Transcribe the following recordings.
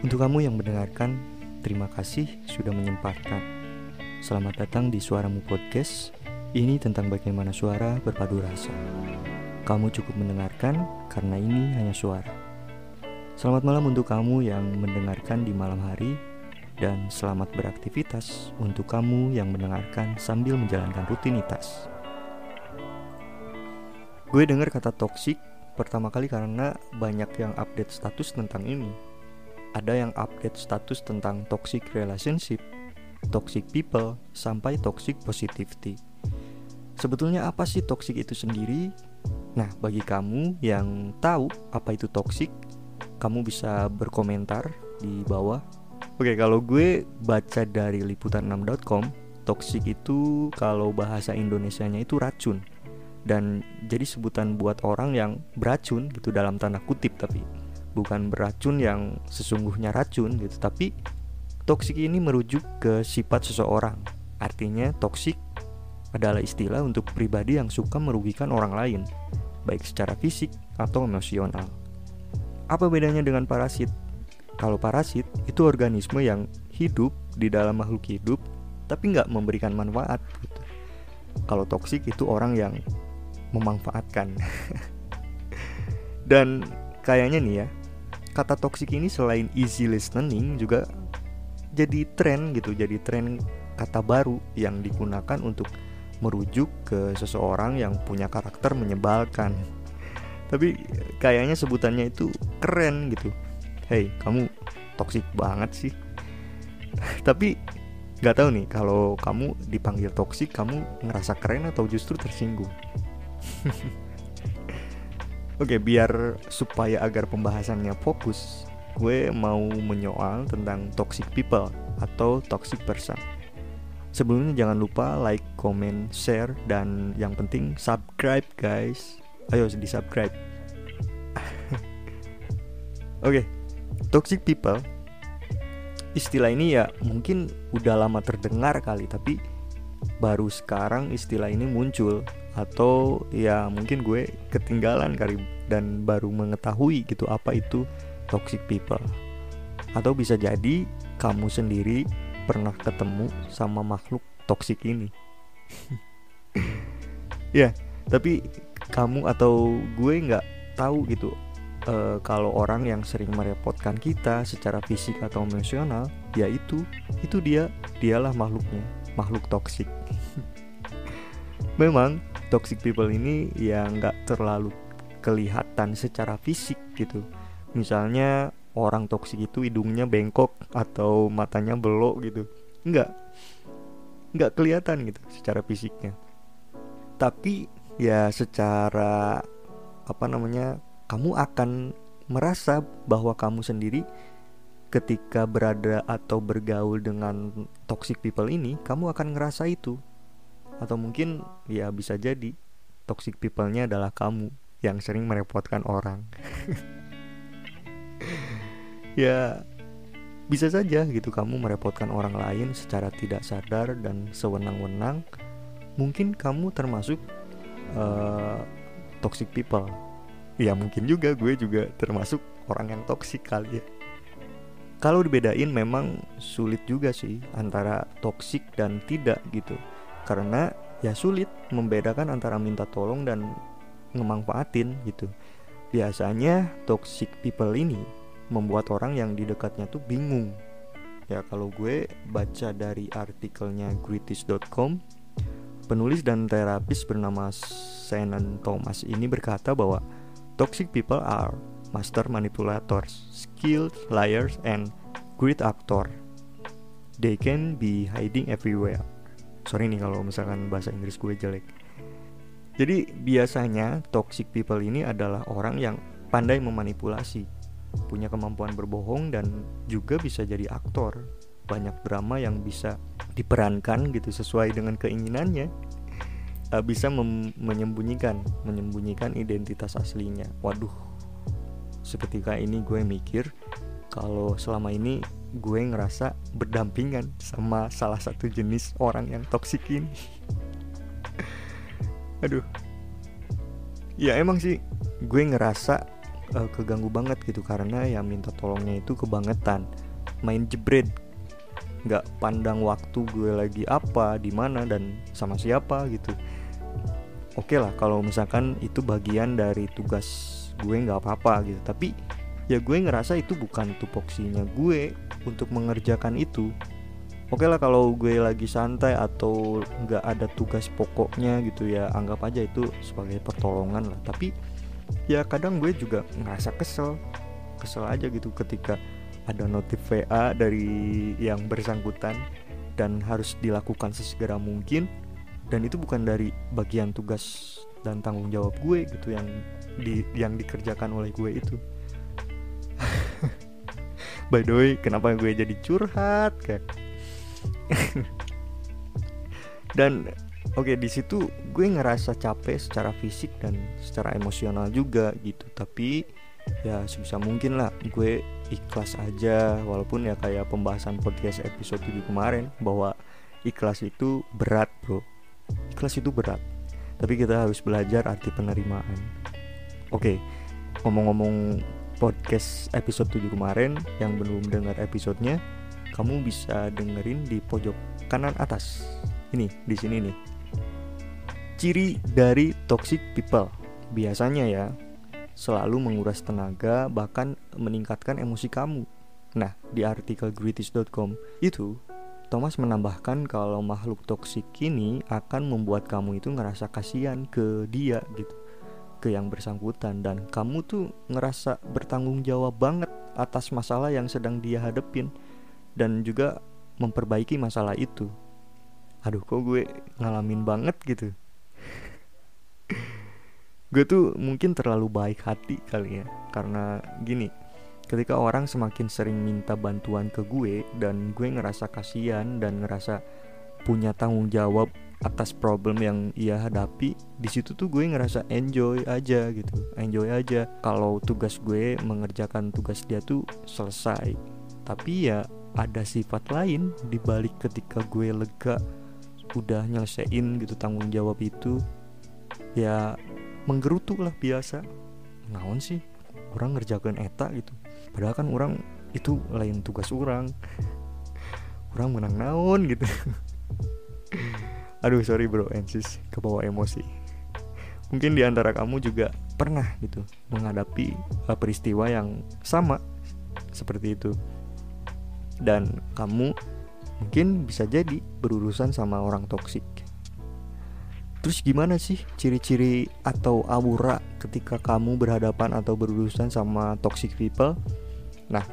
Untuk kamu yang mendengarkan, terima kasih sudah menyempatkan. Selamat datang di Suaramu Podcast. Ini tentang bagaimana suara berpadu rasa. Kamu cukup mendengarkan karena ini hanya suara. Selamat malam untuk kamu yang mendengarkan di malam hari dan selamat beraktivitas untuk kamu yang mendengarkan sambil menjalankan rutinitas. Gue dengar kata toxic pertama kali karena banyak yang update status tentang ini. Ada yang update status tentang toxic relationship, toxic people, sampai toxic positivity. Sebetulnya apa sih toxic itu sendiri? Nah, bagi kamu yang tahu apa itu toxic, kamu bisa berkomentar di bawah. Oke, kalau gue baca dari liputan6.com, toxic itu kalau bahasa Indonesianya itu racun. Dan jadi sebutan buat orang yang beracun gitu dalam tanda kutip tapi bukan beracun yang sesungguhnya racun gitu tapi toksik ini merujuk ke sifat seseorang. Artinya toksik adalah istilah untuk pribadi yang suka merugikan orang lain baik secara fisik atau emosional. Apa bedanya dengan parasit? Kalau parasit itu organisme yang hidup di dalam makhluk hidup tapi nggak memberikan manfaat gitu. kalau toksik itu orang yang memanfaatkan. Dan kayaknya nih ya kata toxic ini selain easy listening juga jadi tren gitu, jadi tren kata baru yang digunakan untuk merujuk ke seseorang yang punya karakter menyebalkan. Tapi kayaknya sebutannya itu keren gitu. Hey, kamu toxic banget sih. Tapi nggak tahu nih kalau kamu dipanggil toxic, kamu ngerasa keren atau justru tersinggung. Oke, biar supaya agar pembahasannya fokus, gue mau menyoal tentang toxic people atau toxic person. Sebelumnya jangan lupa like, comment, share, dan yang penting subscribe guys. Ayo di subscribe. Oke, toxic people. Istilah ini ya mungkin udah lama terdengar kali, tapi baru sekarang istilah ini muncul atau ya mungkin gue ketinggalan kali dan baru mengetahui gitu apa itu toxic people. Atau bisa jadi kamu sendiri pernah ketemu sama makhluk toxic ini. Ya tapi kamu atau gue nggak tahu gitu uh, kalau orang yang sering merepotkan kita secara fisik atau emosional ya itu dia dialah makhluknya makhluk toksik memang toxic people ini ya nggak terlalu kelihatan secara fisik gitu. Misalnya orang toksik itu hidungnya bengkok atau matanya belok gitu. Nggak. Nggak kelihatan gitu secara fisiknya. Tapi ya secara apa namanya kamu akan merasa bahwa kamu sendiri ketika berada atau bergaul dengan toxic people ini kamu akan ngerasa itu atau mungkin ya bisa jadi toxic people-nya adalah kamu yang sering merepotkan orang. Ya bisa saja gitu kamu merepotkan orang lain secara tidak sadar dan sewenang-wenang. Mungkin kamu termasuk uh, toxic people. Ya mungkin juga gue juga termasuk orang yang toxic kali ya. Kalau dibedain memang sulit juga sih antara toxic dan tidak gitu karena ya sulit membedakan antara minta tolong dan ngemanfaatin gitu. Biasanya toxic people ini membuat orang yang di dekatnya tuh bingung. Ya kalau gue baca dari artikelnya gritis.com penulis dan terapis bernama Shannon Thomas ini berkata bahwa toxic people are master manipulators, skilled liars, and great actor. They can be hiding everywhere sorry nih kalau misalkan bahasa Inggris gue jelek. Jadi biasanya toxic people ini adalah orang yang pandai memanipulasi punya kemampuan berbohong dan juga bisa jadi aktor. Banyak drama yang bisa diperankan gitu sesuai dengan keinginannya. Uh, bisa menyembunyikan menyembunyikan identitas aslinya. Waduh seketika ini gue mikir kalau selama ini gue ngerasa berdampingan sama salah satu jenis orang yang toksik ini. Aduh. Ya emang sih gue ngerasa uh, keganggu banget gitu karena yang minta tolongnya itu kebangetan. Main jebret. Nggak pandang waktu gue lagi apa di mana dan sama siapa gitu. Oke okay lah kalau misalkan itu bagian dari tugas gue nggak apa-apa gitu. Tapi ya gue ngerasa itu bukan tupoksinya gue untuk mengerjakan itu oke okay lah kalau gue lagi santai atau nggak ada tugas pokoknya gitu ya anggap aja itu sebagai pertolongan lah. Tapi ya kadang gue juga ngerasa kesel kesel aja gitu ketika ada notif VA dari yang bersangkutan dan harus dilakukan sesegera mungkin. Dan itu bukan dari bagian tugas dan tanggung jawab gue gitu yang di yang dikerjakan oleh gue itu by the way kenapa gue jadi curhat kan? Dan oke okay, di situ gue ngerasa capek secara fisik dan secara emosional juga gitu. Tapi ya sebisa mungkin lah gue ikhlas aja. Walaupun ya kayak pembahasan podcast episode 7 kemarin bahwa ikhlas itu berat bro. Ikhlas itu berat. Tapi kita harus belajar arti penerimaan. Oke ngomong-ngomong podcast episode 7 kemarin yang belum dengar episodenya kamu bisa dengerin di pojok kanan atas. Ini di sini nih. Ciri dari toxic people. Biasanya ya selalu menguras tenaga, bahkan meningkatkan emosi kamu. Nah, di artikel British.com itu, Thomas menambahkan kalau makhluk toksik ini akan membuat kamu itu ngerasa kasihan ke dia gitu, ke yang bersangkutan dan kamu tuh ngerasa bertanggung jawab banget atas masalah yang sedang dia hadepin dan juga memperbaiki masalah itu. Aduh, kok gue ngalamin banget gitu gue tuh mungkin terlalu baik hati kali ya karena gini ketika orang semakin sering minta bantuan ke gue dan gue ngerasa kasihan dan ngerasa punya tanggung jawab atas problem yang ia hadapi di situ tuh gue ngerasa enjoy aja gitu. Enjoy aja. Kalau tugas gue mengerjakan tugas dia tuh selesai. Tapi ya ada sifat lain di balik ketika gue lega udah nyelesain gitu tanggung jawab itu. Ya menggerutu lah biasa. Naon sih? Orang ngerjakan eta gitu. Padahal kan orang itu lain tugas orang. Orang menang naon gitu aduh sorry bro. Ensis kebawa emosi. Mungkin di antara kamu juga pernah gitu menghadapi uh, peristiwa yang sama seperti itu. Dan kamu mungkin bisa jadi berurusan sama orang toksik. Terus gimana sih ciri-ciri atau aura ketika kamu berhadapan atau berurusan sama toxic people? Nah,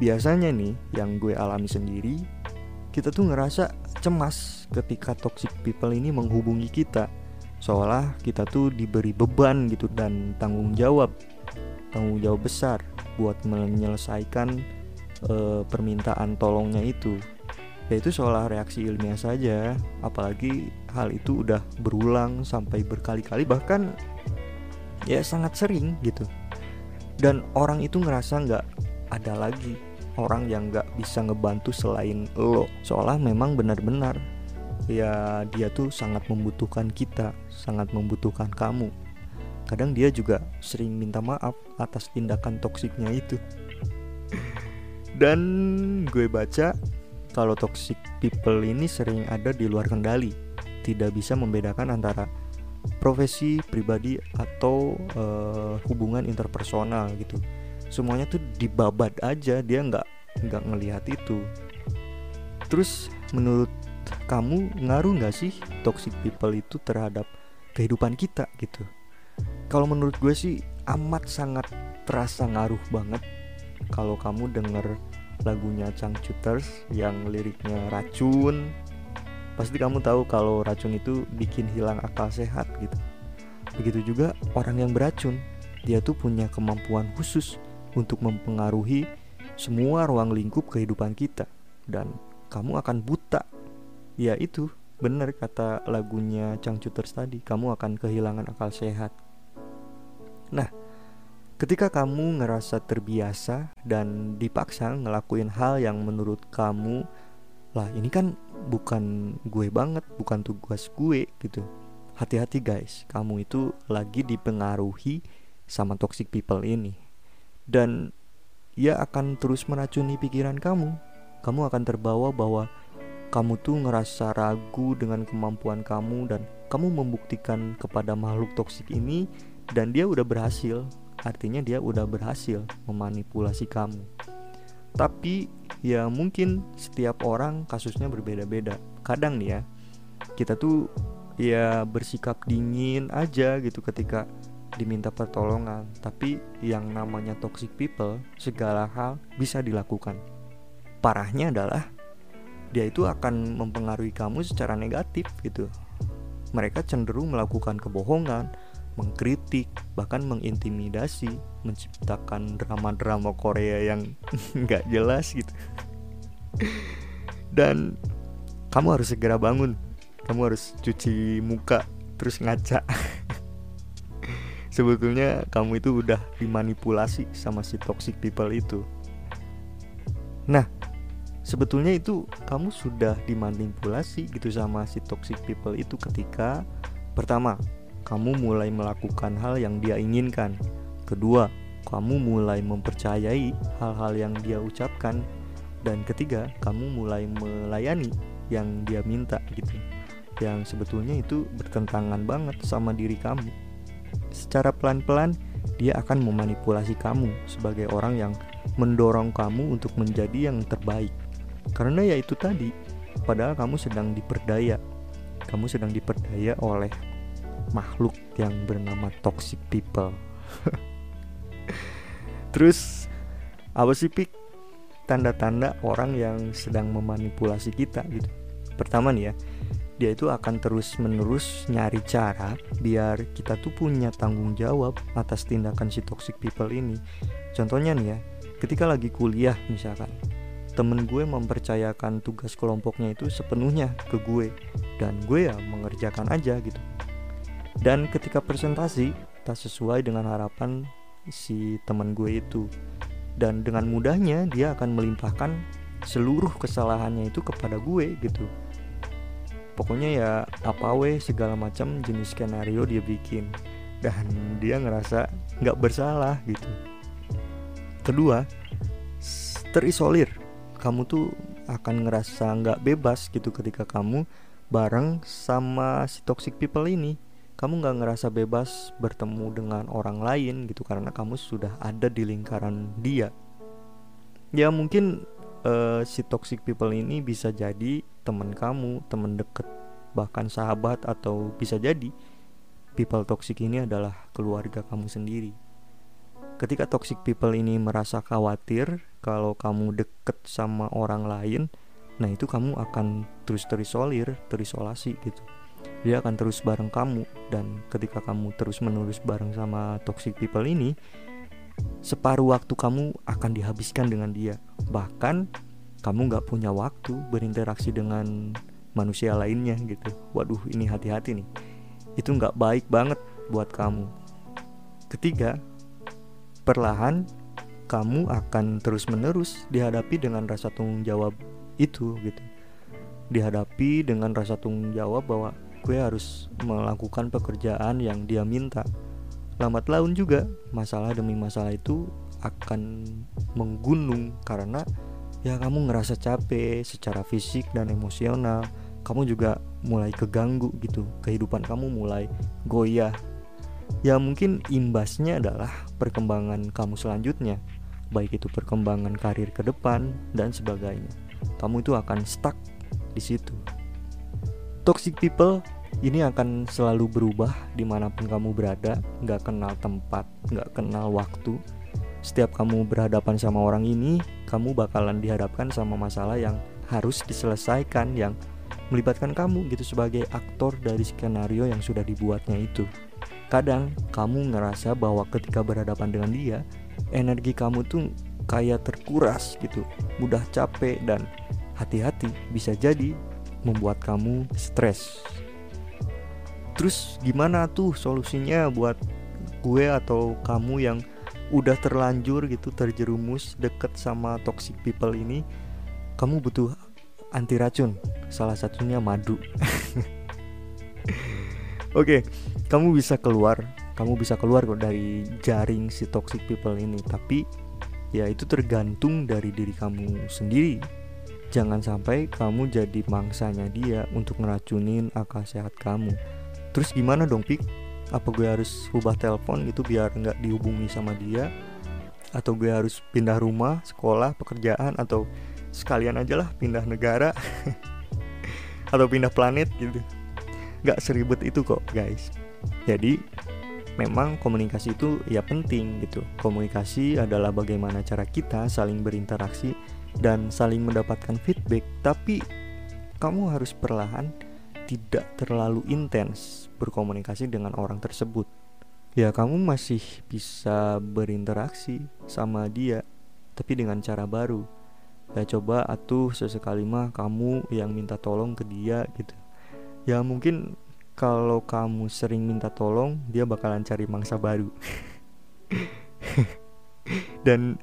biasanya nih yang gue alami sendiri, kita tuh ngerasa cemas ketika toxic people ini menghubungi kita. Seolah kita tuh diberi beban gitu dan tanggung jawab. Tanggung jawab besar buat menyelesaikan uh, permintaan tolongnya itu ya itu seolah reaksi ilmiah saja apalagi hal itu udah berulang sampai berkali-kali bahkan ya sangat sering gitu dan orang itu ngerasa nggak ada lagi orang yang nggak bisa ngebantu selain lo. Seolah memang benar-benar ya dia tuh sangat membutuhkan kita sangat membutuhkan kamu. Kadang dia juga sering minta maaf atas tindakan toksiknya itu. Dan gue baca kalau toxic people ini sering ada di luar kendali, tidak bisa membedakan antara profesi pribadi atau uh, hubungan interpersonal gitu. Semuanya tuh dibabat aja, dia nggak nggak ngelihat itu. Terus menurut kamu ngaruh nggak sih toxic people itu terhadap kehidupan kita gitu? Kalau menurut gue sih amat sangat terasa ngaruh banget kalau kamu denger lagunya Changcuters yang liriknya racun pasti kamu tahu kalau racun itu bikin hilang akal sehat gitu begitu juga orang yang beracun dia tuh punya kemampuan khusus untuk mempengaruhi semua ruang lingkup kehidupan kita dan kamu akan buta ya itu benar kata lagunya Changcuters tadi kamu akan kehilangan akal sehat nah Ketika kamu ngerasa terbiasa dan dipaksa ngelakuin hal yang menurut kamu lah ini kan bukan gue banget, bukan tugas gue gitu. Hati-hati guys, kamu itu lagi dipengaruhi sama toxic people ini. Dan ia akan terus meracuni pikiran kamu. Kamu akan terbawa bahwa kamu tuh ngerasa ragu dengan kemampuan kamu dan kamu membuktikan kepada makhluk toksik ini dan dia udah berhasil. Artinya dia udah berhasil memanipulasi kamu. Tapi ya mungkin setiap orang kasusnya berbeda-beda. Kadang nih ya, kita tuh ya bersikap dingin aja gitu ketika diminta pertolongan. Tapi yang namanya toxic people, segala hal bisa dilakukan. Parahnya adalah dia itu akan mempengaruhi kamu secara negatif gitu. Mereka cenderung melakukan kebohongan, mengkritik, bahkan mengintimidasi, menciptakan drama-drama Korea yang nggak jelas gitu. Dan kamu harus segera bangun. Kamu harus cuci muka terus ngaca. Sebetulnya kamu itu udah dimanipulasi sama si toxic people itu. Nah, sebetulnya itu kamu sudah dimanipulasi gitu sama si toxic people itu ketika pertama kamu mulai melakukan hal yang dia inginkan. Kedua kamu mulai mempercayai hal-hal yang dia ucapkan. Dan ketiga kamu mulai melayani yang dia minta gitu. Yang sebetulnya itu bertentangan banget sama diri kamu secara pelan-pelan dia akan memanipulasi kamu sebagai orang yang mendorong kamu untuk menjadi yang terbaik karena ya itu tadi, padahal kamu sedang diperdaya. Kamu sedang diperdaya oleh makhluk yang bernama toxic people. Terus apa sih pik tanda-tanda orang yang sedang memanipulasi kita gitu? Pertama nih ya, dia itu akan terus-menerus nyari cara biar kita tuh punya tanggung jawab atas tindakan si toxic people ini. Contohnya nih ya, ketika lagi kuliah misalkan, temen gue mempercayakan tugas kelompoknya itu sepenuhnya ke gue dan gue ya mengerjakan aja gitu. Dan ketika presentasi tak sesuai dengan harapan si teman gue itu. Dan dengan mudahnya dia akan melimpahkan seluruh kesalahannya itu kepada gue gitu pokoknya ya apa we segala macam jenis skenario dia bikin. Dan dia ngerasa nggak bersalah gitu. Kedua terisolir. Kamu tuh akan ngerasa nggak bebas gitu ketika kamu bareng sama si toxic people ini. Kamu nggak ngerasa bebas bertemu dengan orang lain gitu karena kamu sudah ada di lingkaran dia. Ya mungkin uh, si toxic people ini bisa jadi teman kamu teman deket bahkan sahabat atau bisa jadi people toxic ini adalah keluarga kamu sendiri. Ketika toxic people ini merasa khawatir kalau kamu deket sama orang lain nah itu kamu akan terus terisolir terisolasi gitu. Dia akan terus bareng kamu dan ketika kamu terus menerus bareng sama toxic people ini separuh waktu kamu akan dihabiskan dengan dia bahkan kamu nggak punya waktu berinteraksi dengan manusia lainnya gitu waduh ini hati-hati nih itu nggak baik banget buat kamu ketiga perlahan kamu akan terus-menerus dihadapi dengan rasa tanggung jawab itu gitu. Dihadapi dengan rasa tanggung jawab bahwa gue harus melakukan pekerjaan yang dia minta. Lambat laun juga. Masalah demi masalah itu akan menggunung karena ya kamu ngerasa capek secara fisik dan emosional. Kamu juga mulai keganggu gitu. Kehidupan kamu mulai goyah. Ya mungkin imbasnya adalah perkembangan kamu selanjutnya. Baik itu perkembangan karir ke depan dan sebagainya. Kamu itu akan stuck di situ. Toxic people ini akan selalu berubah di mana pun kamu berada. Nggak kenal tempat nggak kenal waktu. Setiap kamu berhadapan sama orang ini kamu bakalan dihadapkan sama masalah yang harus diselesaikan yang melibatkan kamu gitu sebagai aktor dari skenario yang sudah dibuatnya itu. Kadang kamu ngerasa bahwa ketika berhadapan dengan dia, energi kamu tuh kayak terkuras gitu, mudah capek dan hati-hati bisa jadi membuat kamu stres. Terus gimana tuh solusinya buat gue atau kamu yang udah terlanjur gitu terjerumus deket sama toxic people ini? Kamu butuh anti racun, salah satunya madu. Oke, kamu bisa keluar kamu bisa keluar kok dari jaring si toxic people ini tapi ya itu tergantung dari diri kamu sendiri jangan sampai kamu jadi mangsanya dia untuk ngeracunin akal sehat kamu terus gimana dong pik? Apa gue harus ubah telepon gitu biar nggak dihubungi sama dia? Atau gue harus pindah rumah sekolah pekerjaan atau sekalian aja lah pindah negara? Atau pindah planet gitu? Nggak seribet itu kok guys. Jadi memang komunikasi itu ya penting gitu. Komunikasi adalah bagaimana cara kita saling berinteraksi dan saling mendapatkan feedback, tapi kamu harus perlahan tidak terlalu intens berkomunikasi dengan orang tersebut. Ya, kamu masih bisa berinteraksi sama dia, tapi dengan cara baru. Ya coba atuh sesekali mah kamu yang minta tolong ke dia gitu. Ya mungkin kalau kamu sering minta tolong, dia bakalan cari mangsa baru. Dan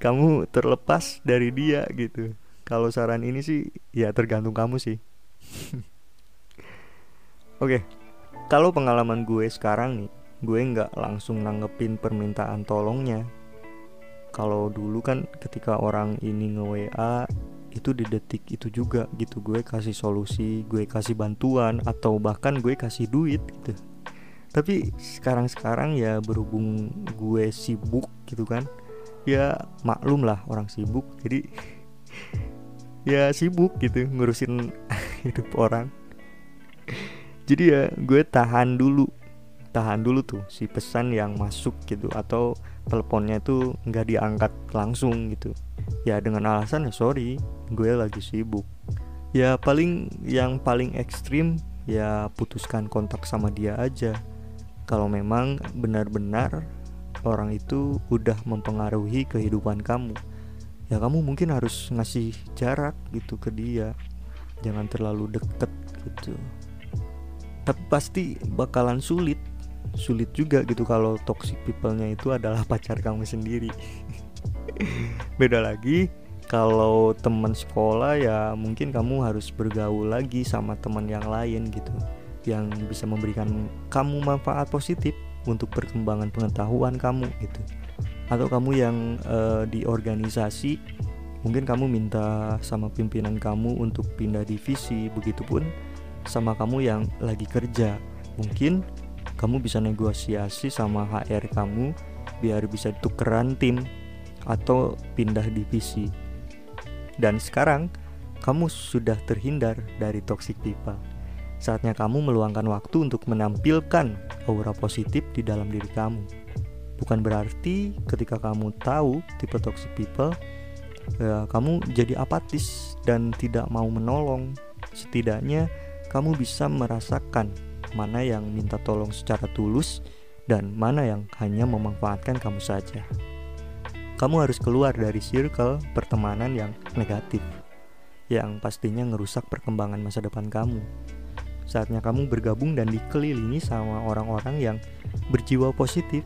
kamu terlepas dari dia gitu. Kalau saran ini sih ya tergantung kamu sih. Oke, kalau pengalaman gue sekarang nih, gue nggak langsung nanggepin permintaan tolongnya. Kalau dulu kan ketika orang ini nge WA itu di detik itu juga gitu gue kasih solusi gue kasih bantuan atau bahkan gue kasih duit gitu. Tapi sekarang-sekarang ya berhubung gue sibuk gitu kan ya maklum lah orang sibuk. Jadi ya sibuk gitu ngurusin hidup orang jadi ya gue tahan dulu. Tahan dulu tuh si pesan yang masuk gitu atau teleponnya itu nggak diangkat langsung gitu. Ya dengan alasan ya sorry gue lagi sibuk. Ya paling yang paling ekstrim ya putuskan kontak sama dia aja. Kalau memang benar-benar orang itu udah mempengaruhi kehidupan kamu ya kamu mungkin harus ngasih jarak gitu ke dia. Jangan terlalu deket gitu tapi pasti bakalan sulit. Sulit juga gitu kalau toxic people-nya itu adalah pacar kamu sendiri. Beda lagi kalau teman sekolah ya mungkin kamu harus bergaul lagi sama teman yang lain gitu yang bisa memberikan kamu manfaat positif untuk perkembangan pengetahuan kamu gitu. Atau kamu yang uh, di organisasi mungkin kamu minta sama pimpinan kamu untuk pindah divisi begitupun sama kamu yang lagi kerja mungkin kamu bisa negosiasi sama HR kamu biar bisa tukeran tim atau pindah divisi dan sekarang kamu sudah terhindar dari toxic people. Saatnya kamu meluangkan waktu untuk menampilkan aura positif di dalam diri kamu. Bukan berarti ketika kamu tahu tipe toxic people, ya, kamu jadi apatis dan tidak mau menolong. Setidaknya kamu bisa merasakan mana yang minta tolong secara tulus dan mana yang hanya memanfaatkan kamu saja kamu harus keluar dari circle pertemanan yang negatif, yang pastinya ngerusak perkembangan masa depan kamu. Saatnya kamu bergabung dan dikelilingi sama orang-orang yang berjiwa positif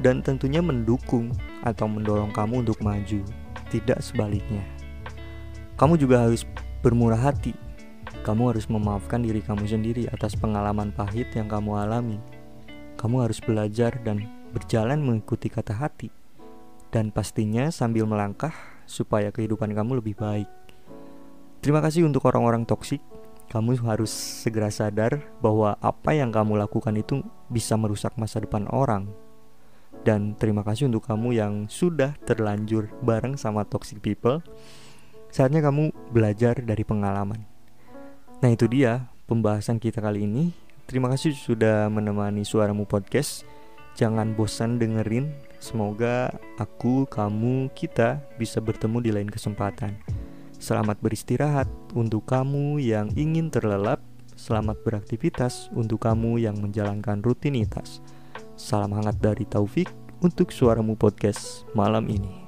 dan tentunya mendukung atau mendorong kamu untuk maju, tidak sebaliknya. Kamu juga harus bermurah hati. Kamu harus memaafkan diri kamu sendiri atas pengalaman pahit yang kamu alami. Kamu harus belajar dan berjalan mengikuti kata hati dan pastinya sambil melangkah supaya kehidupan kamu lebih baik. Terima kasih untuk orang-orang toksik. Kamu harus segera sadar bahwa apa yang kamu lakukan itu bisa merusak masa depan orang. Dan terima kasih untuk kamu yang sudah terlanjur bareng sama toxic people. Saatnya kamu belajar dari pengalaman. Nah, itu dia pembahasan kita kali ini. Terima kasih sudah menemani suaramu podcast. Jangan bosan dengerin Semoga aku, kamu, kita bisa bertemu di lain kesempatan. Selamat beristirahat untuk kamu yang ingin terlelap. Selamat beraktivitas untuk kamu yang menjalankan rutinitas. Salam hangat dari Taufik untuk suaramu podcast malam ini.